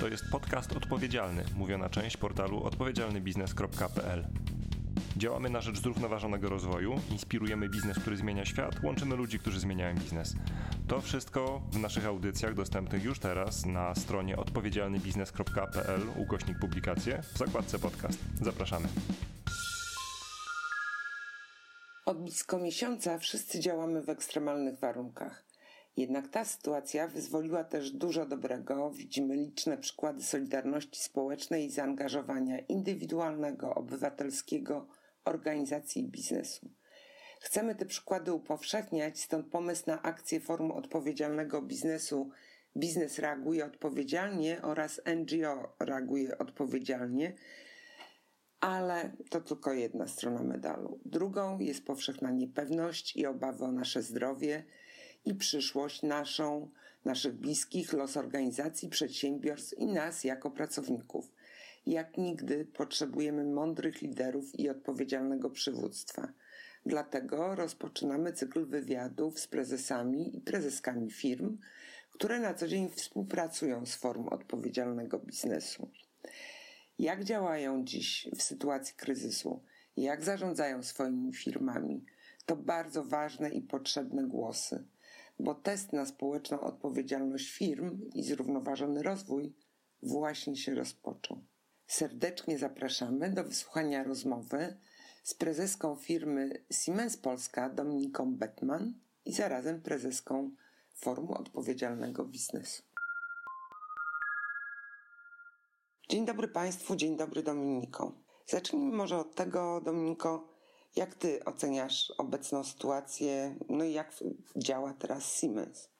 To jest podcast odpowiedzialny, mówiona część portalu odpowiedzialnybiznes.pl. Działamy na rzecz zrównoważonego rozwoju, inspirujemy biznes, który zmienia świat, łączymy ludzi, którzy zmieniają biznes. To wszystko w naszych audycjach dostępnych już teraz na stronie odpowiedzialnybiznes.pl ukośnik publikacje w zakładce podcast. Zapraszamy. Od blisko miesiąca wszyscy działamy w ekstremalnych warunkach. Jednak ta sytuacja wyzwoliła też dużo dobrego. Widzimy liczne przykłady solidarności społecznej i zaangażowania indywidualnego, obywatelskiego, organizacji i biznesu. Chcemy te przykłady upowszechniać, stąd pomysł na akcję Forum Odpowiedzialnego Biznesu Biznes reaguje odpowiedzialnie oraz NGO reaguje odpowiedzialnie, ale to tylko jedna strona medalu. Drugą jest powszechna niepewność i obawy o nasze zdrowie i przyszłość naszą, naszych bliskich, los organizacji, przedsiębiorstw i nas jako pracowników. Jak nigdy potrzebujemy mądrych liderów i odpowiedzialnego przywództwa. Dlatego rozpoczynamy cykl wywiadów z prezesami i prezeskami firm, które na co dzień współpracują z Forum Odpowiedzialnego Biznesu. Jak działają dziś w sytuacji kryzysu? Jak zarządzają swoimi firmami? To bardzo ważne i potrzebne głosy bo test na społeczną odpowiedzialność firm i zrównoważony rozwój właśnie się rozpoczął. Serdecznie zapraszamy do wysłuchania rozmowy z prezeską firmy Siemens Polska Dominiką Bettman i zarazem prezeską Forum Odpowiedzialnego Biznesu. Dzień dobry Państwu, dzień dobry Dominiko. Zacznijmy może od tego, Dominiko, jak ty oceniasz obecną sytuację, no i jak działa teraz Siemens?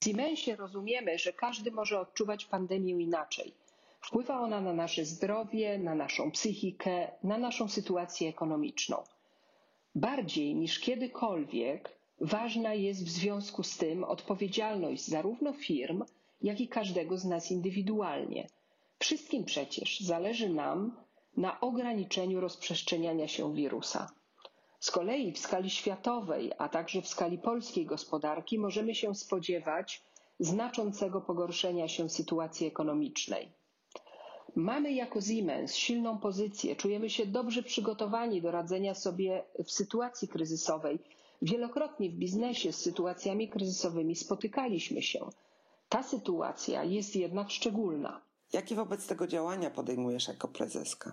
W Siemensie rozumiemy, że każdy może odczuwać pandemię inaczej. Wpływa ona na nasze zdrowie, na naszą psychikę, na naszą sytuację ekonomiczną. Bardziej niż kiedykolwiek ważna jest w związku z tym odpowiedzialność zarówno firm, jak i każdego z nas indywidualnie. Wszystkim przecież zależy nam na ograniczeniu rozprzestrzeniania się wirusa. Z kolei w skali światowej, a także w skali polskiej gospodarki możemy się spodziewać znaczącego pogorszenia się sytuacji ekonomicznej. Mamy jako Siemens silną pozycję, czujemy się dobrze przygotowani do radzenia sobie w sytuacji kryzysowej. Wielokrotnie w biznesie z sytuacjami kryzysowymi spotykaliśmy się. Ta sytuacja jest jednak szczególna. Jakie wobec tego działania podejmujesz jako prezeska?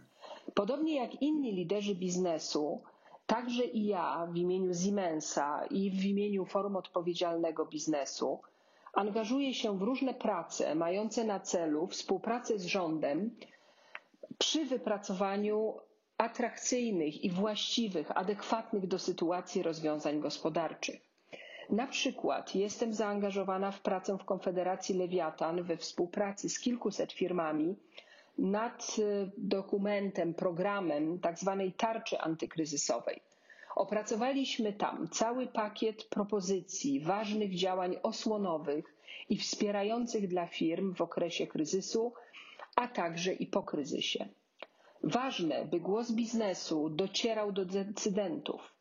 Podobnie jak inni liderzy biznesu, Także i ja w imieniu Siemensa i w imieniu Forum Odpowiedzialnego Biznesu angażuję się w różne prace mające na celu współpracę z rządem przy wypracowaniu atrakcyjnych i właściwych, adekwatnych do sytuacji rozwiązań gospodarczych. Na przykład jestem zaangażowana w pracę w Konfederacji Lewiatan we współpracy z kilkuset firmami nad y, dokumentem, programem tzw. Tak tarczy antykryzysowej. Opracowaliśmy tam cały pakiet propozycji ważnych działań osłonowych i wspierających dla firm w okresie kryzysu, a także i po kryzysie. Ważne, by głos biznesu docierał do decydentów.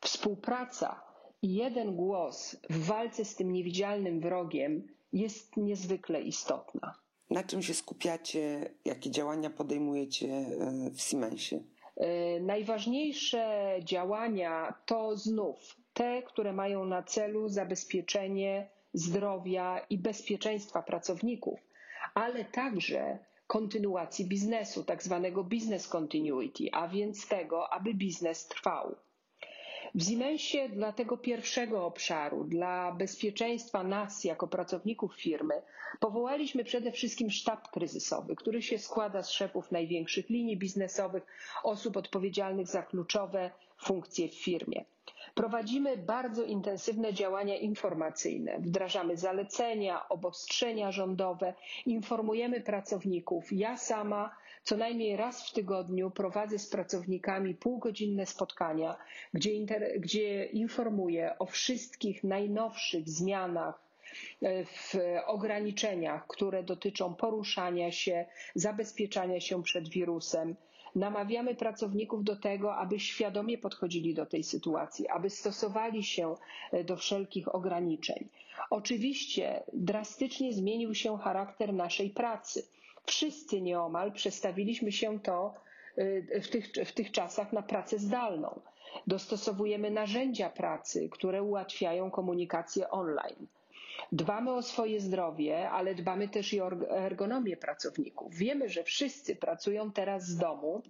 Współpraca i jeden głos w walce z tym niewidzialnym wrogiem jest niezwykle istotna. Na czym się skupiacie? Jakie działania podejmujecie e, w Siemensie? E, najważniejsze działania to znów te, które mają na celu zabezpieczenie zdrowia i bezpieczeństwa pracowników, ale także kontynuacji biznesu, tak zwanego business continuity, a więc tego, aby biznes trwał. W Siemensie dla tego pierwszego obszaru, dla bezpieczeństwa nas jako pracowników firmy, powołaliśmy przede wszystkim sztab kryzysowy, który się składa z szefów największych linii biznesowych, osób odpowiedzialnych za kluczowe funkcje w firmie. Prowadzimy bardzo intensywne działania informacyjne, wdrażamy zalecenia, obostrzenia rządowe, informujemy pracowników. Ja sama co najmniej raz w tygodniu prowadzę z pracownikami półgodzinne spotkania, gdzie, gdzie informuję o wszystkich najnowszych zmianach e, w ograniczeniach, które dotyczą poruszania się, zabezpieczania się przed wirusem, Namawiamy pracowników do tego, aby świadomie podchodzili do tej sytuacji, aby stosowali się e, do wszelkich ograniczeń. Oczywiście drastycznie zmienił się charakter naszej pracy. Wszyscy nieomal przestawiliśmy się to y, w tych, w tych czasach na pracę zdalną. Dostosowujemy narzędzia pracy, które ułatwiają komunikację online. Dbamy o swoje zdrowie, ale dbamy też i o ergonomię pracowników. Wiemy, że wszyscy pracują teraz z domu,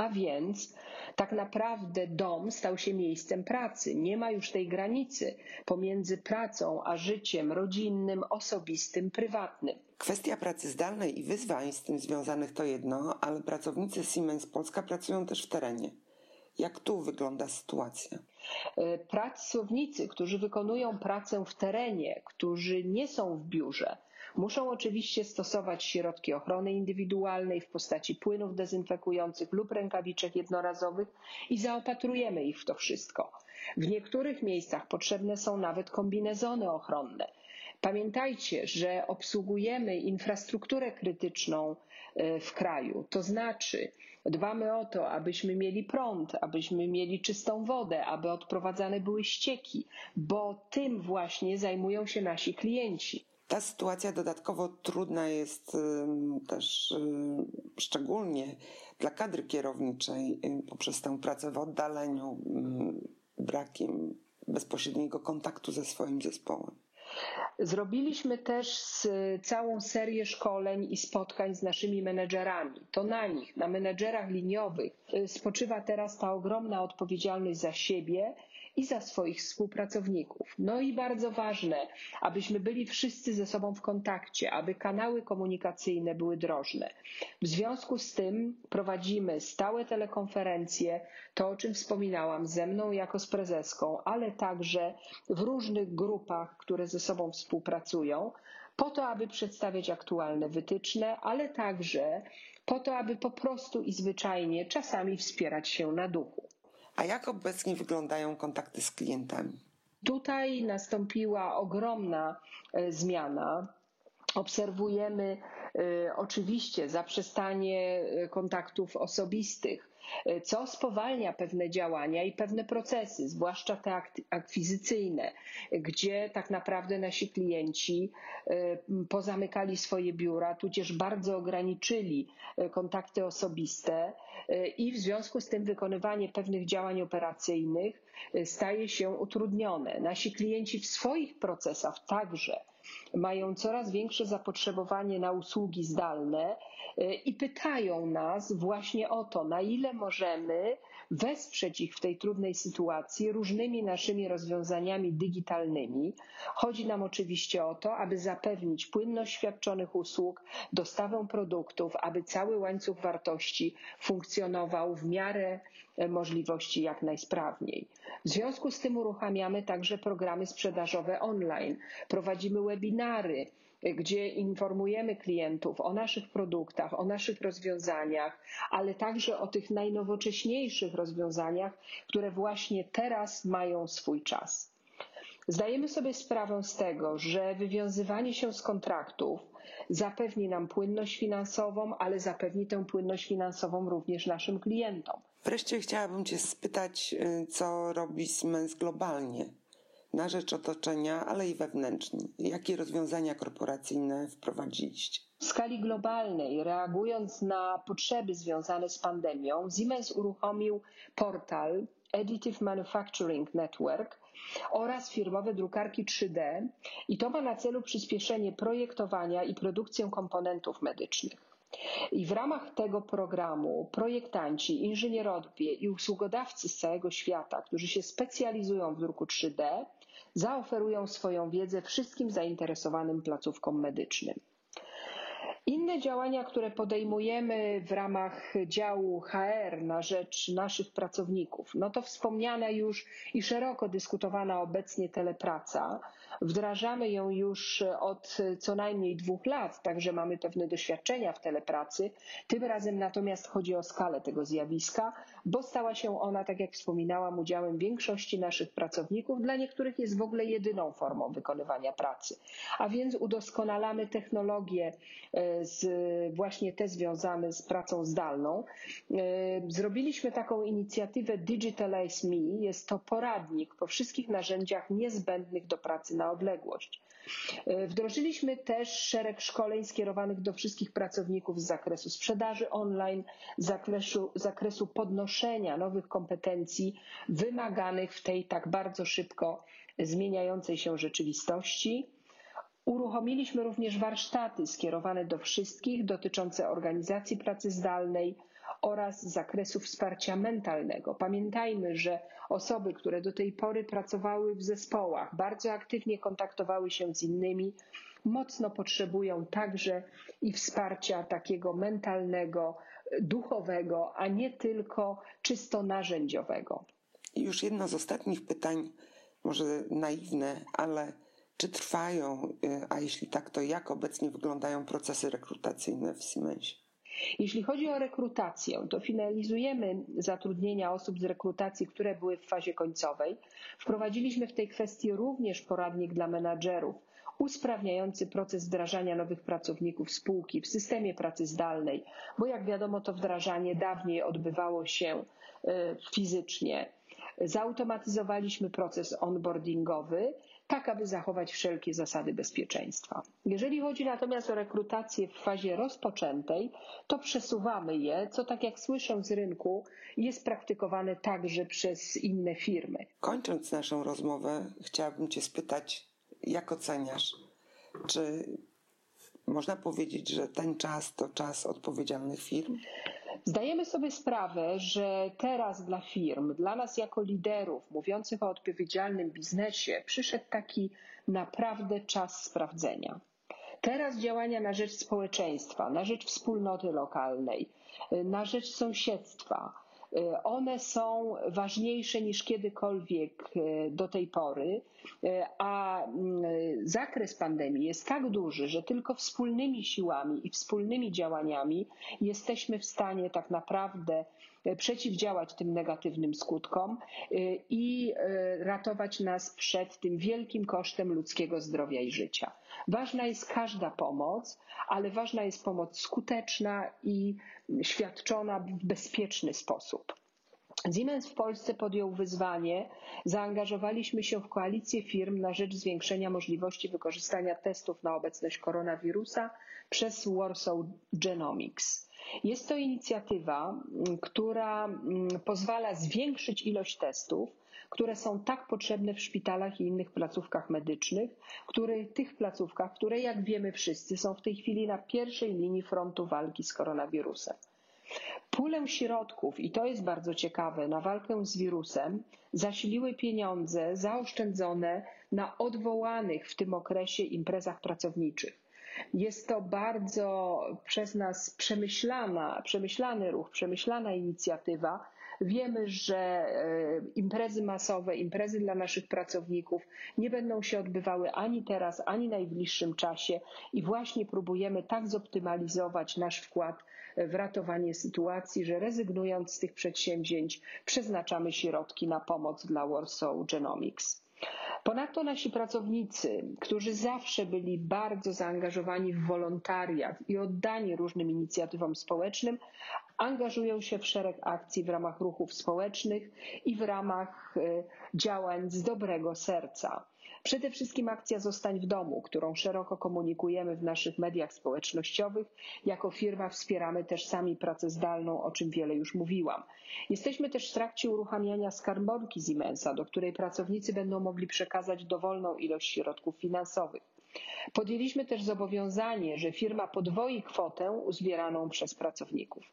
a więc tak naprawdę dom stał się miejscem pracy. Nie ma już tej granicy pomiędzy pracą a życiem rodzinnym, osobistym, prywatnym. Kwestia pracy zdalnej i wyzwań z tym związanych to jedno, ale pracownicy Siemens Polska pracują też w terenie. Jak tu wygląda sytuacja? E, pracownicy, którzy wykonują pracę w terenie, którzy nie są w biurze, muszą oczywiście stosować środki ochrony indywidualnej w postaci płynów dezynfekujących lub rękawiczek jednorazowych i zaopatrujemy ich w to wszystko. W niektórych miejscach potrzebne są nawet kombinezony ochronne. Pamiętajcie, że obsługujemy infrastrukturę krytyczną e, w kraju, to znaczy dbamy o to, abyśmy mieli prąd, abyśmy mieli czystą wodę, aby odprowadzane były ścieki, bo tym właśnie zajmują się nasi klienci. Ta sytuacja dodatkowo trudna jest też szczególnie dla kadry kierowniczej poprzez tę pracę w oddaleniu, brakiem bezpośredniego kontaktu ze swoim zespołem. Zrobiliśmy też całą serię szkoleń i spotkań z naszymi menedżerami. To na nich, na menedżerach liniowych, y, spoczywa teraz ta ogromna odpowiedzialność za siebie i za swoich współpracowników. No i bardzo ważne, abyśmy byli wszyscy ze sobą w kontakcie, aby kanały komunikacyjne były drożne. W związku z tym prowadzimy stałe telekonferencje, to o czym wspominałam, ze mną jako z prezeską, ale także w różnych grupach, które ze sobą współpracują, po to, aby przedstawiać aktualne wytyczne, ale także po to, aby po prostu i zwyczajnie czasami wspierać się na duchu. A jak obecnie wyglądają kontakty z klientami? Tutaj nastąpiła ogromna e, zmiana. Obserwujemy oczywiście zaprzestanie e, kontaktów osobistych, E, co spowalnia pewne działania i pewne procesy, zwłaszcza te akwizycyjne, gdzie tak naprawdę nasi klienci pozamykali swoje biura, tudzież bardzo ograniczyli kontakty osobiste i w związku z tym wykonywanie pewnych działań operacyjnych staje się utrudnione. Nasi klienci w swoich procesach także mają coraz większe zapotrzebowanie na usługi zdalne e, i pytają nas właśnie o to, na ile możemy wesprzeć ich w tej trudnej sytuacji różnymi naszymi rozwiązaniami digitalnymi. Chodzi nam oczywiście o to, aby zapewnić płynność świadczonych usług, dostawę produktów, aby cały łańcuch wartości funkcjonował w miarę możliwości jak najsprawniej. W związku z tym uruchamiamy także programy sprzedażowe online. Prowadzimy webinary, gdzie informujemy klientów o naszych produktach, o naszych rozwiązaniach, ale także o tych najnowocześniejszych rozwiązaniach, które właśnie teraz mają swój czas. Zdajemy sobie sprawę z tego, że wywiązywanie się z kontraktów zapewni nam płynność finansową, ale zapewni tę płynność finansową również naszym klientom. Wreszcie chciałabym Cię spytać, y, co robi Siemens globalnie na rzecz otoczenia, ale i wewnętrznie. Jakie rozwiązania korporacyjne wprowadziliście? W skali globalnej, reagując na potrzeby związane z pandemią, Siemens uruchomił portal Additive Manufacturing Network oraz firmowe drukarki 3D i to ma na celu przyspieszenie projektowania i produkcję komponentów medycznych. I w ramach tego programu projektanci, inżynierowie i usługodawcy z całego świata, którzy się specjalizują w druku 3D, zaoferują swoją wiedzę wszystkim zainteresowanym placówkom medycznym. Inne działania, które podejmujemy w ramach działu HR na rzecz naszych pracowników, no to wspomniana już i szeroko dyskutowana obecnie telepraca. Wdrażamy ją już od co najmniej dwóch lat, także mamy pewne doświadczenia w telepracy. Tym razem natomiast chodzi o skalę tego zjawiska, bo stała się ona, tak jak wspominałam, udziałem większości naszych pracowników. Dla niektórych jest w ogóle jedyną formą wykonywania pracy. A więc udoskonalamy technologię e, z, właśnie te związane z pracą zdalną. Zrobiliśmy taką inicjatywę Digitalize Me. Jest to poradnik po wszystkich narzędziach niezbędnych do pracy na odległość. Wdrożyliśmy też szereg szkoleń skierowanych do wszystkich pracowników z zakresu sprzedaży online, zakresu, zakresu podnoszenia nowych kompetencji wymaganych w tej tak bardzo szybko zmieniającej się rzeczywistości. Uruchomiliśmy również warsztaty skierowane do wszystkich dotyczące organizacji pracy zdalnej oraz zakresu wsparcia mentalnego. Pamiętajmy, że osoby, które do tej pory pracowały w zespołach, bardzo aktywnie kontaktowały się z innymi, mocno potrzebują także i wsparcia takiego mentalnego, duchowego, a nie tylko czysto narzędziowego. I już jedno z ostatnich pytań, może naiwne, ale czy trwają, y, a jeśli tak, to jak obecnie wyglądają procesy rekrutacyjne w Siemensie? Jeśli chodzi o rekrutację, to finalizujemy zatrudnienia osób z rekrutacji, które były w fazie końcowej. Wprowadziliśmy w tej kwestii również poradnik dla menadżerów usprawniający proces wdrażania nowych pracowników spółki w systemie pracy zdalnej, bo jak wiadomo, to wdrażanie dawniej odbywało się e, fizycznie. Zautomatyzowaliśmy proces onboardingowy, tak aby zachować wszelkie zasady bezpieczeństwa. Jeżeli chodzi natomiast o rekrutację w fazie rozpoczętej, to przesuwamy je, co tak jak słyszę z rynku, jest praktykowane także przez inne firmy. Kończąc naszą rozmowę, chciałabym Cię spytać, jak oceniasz? Czy można powiedzieć, że ten czas to czas odpowiedzialnych firm? Zdajemy sobie sprawę, że teraz dla firm, dla nas jako liderów mówiących o odpowiedzialnym biznesie, przyszedł taki naprawdę czas sprawdzenia. Teraz działania na rzecz społeczeństwa, na rzecz wspólnoty lokalnej, na rzecz sąsiedztwa, one są ważniejsze niż kiedykolwiek y, do tej pory, y, a mm, zakres pandemii jest tak duży, że tylko wspólnymi siłami i wspólnymi działaniami jesteśmy w stanie tak naprawdę przeciwdziałać tym negatywnym skutkom i ratować nas przed tym wielkim kosztem ludzkiego zdrowia i życia. Ważna jest każda pomoc, ale ważna jest pomoc skuteczna i świadczona w bezpieczny sposób. Siemens w Polsce podjął wyzwanie. Zaangażowaliśmy się w koalicję firm na rzecz zwiększenia możliwości wykorzystania testów na obecność koronawirusa przez Warsaw Genomics. Jest to inicjatywa, która mm, pozwala zwiększyć ilość testów, które są tak potrzebne w szpitalach i innych placówkach medycznych, które, tych placówkach, które jak wiemy wszyscy są w tej chwili na pierwszej linii frontu walki z koronawirusem. Pulę środków, i to jest bardzo ciekawe, na walkę z wirusem zasiliły pieniądze zaoszczędzone na odwołanych w tym okresie imprezach pracowniczych. Jest to bardzo przez nas przemyślana, przemyślany ruch, przemyślana inicjatywa, Wiemy, że e, imprezy masowe, imprezy dla naszych pracowników nie będą się odbywały ani teraz, ani w najbliższym czasie i właśnie próbujemy tak zoptymalizować nasz wkład w ratowanie sytuacji, że rezygnując z tych przedsięwzięć, przeznaczamy środki na pomoc dla Warsaw Genomics. Ponadto nasi pracownicy, którzy zawsze byli bardzo zaangażowani w wolontariat i oddani różnym inicjatywom społecznym, angażują się w szereg akcji w ramach ruchów społecznych i w ramach e, działań z dobrego serca. Przede wszystkim akcja Zostań w domu, którą szeroko komunikujemy w naszych mediach społecznościowych. Jako firma wspieramy też sami pracę zdalną, o czym wiele już mówiłam. Jesteśmy też w trakcie uruchamiania skarbonki Siemensa, do której pracownicy będą mogli przekazać dowolną ilość środków finansowych. Podjęliśmy też zobowiązanie, że firma podwoi kwotę uzbieraną przez pracowników.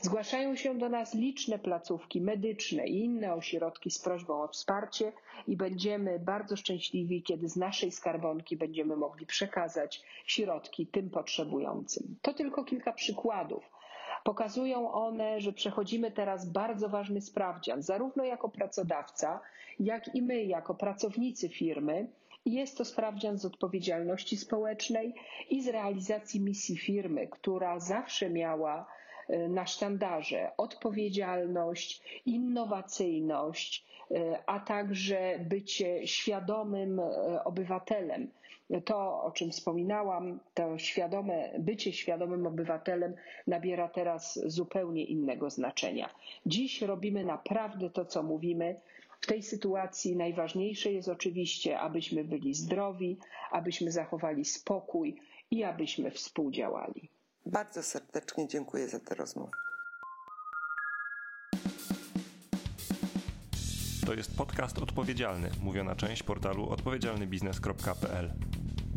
Zgłaszają się do nas liczne placówki medyczne i inne ośrodki z prośbą o wsparcie i będziemy bardzo szczęśliwi, kiedy z naszej skarbonki będziemy mogli przekazać środki tym potrzebującym. To tylko kilka przykładów. Pokazują one, że przechodzimy teraz bardzo ważny sprawdzian, zarówno jako pracodawca, jak i my, jako pracownicy firmy. Jest to sprawdzian z odpowiedzialności społecznej i z realizacji misji firmy, która zawsze miała na sztandarze odpowiedzialność, innowacyjność, e, a także bycie świadomym obywatelem. To, o czym wspominałam, to świadome, bycie świadomym obywatelem nabiera teraz zupełnie innego znaczenia. Dziś robimy naprawdę to, co mówimy. W tej sytuacji najważniejsze jest oczywiście, abyśmy byli zdrowi, abyśmy zachowali spokój i abyśmy współdziałali. Bardzo serdecznie dziękuję za tę rozmowę. To jest podcast odpowiedzialny, mówiona część portalu odpowiedzialnybiznes.pl.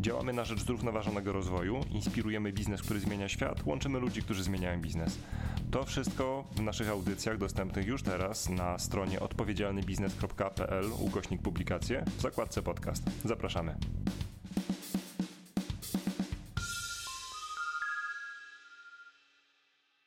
Działamy na rzecz zrównoważonego rozwoju, inspirujemy biznes, który zmienia świat, łączymy ludzi, którzy zmieniają biznes. To wszystko w naszych audycjach dostępnych już teraz na stronie odpowiedzialnybiznes.pl ukośnik publikacje w zakładce podcast. Zapraszamy.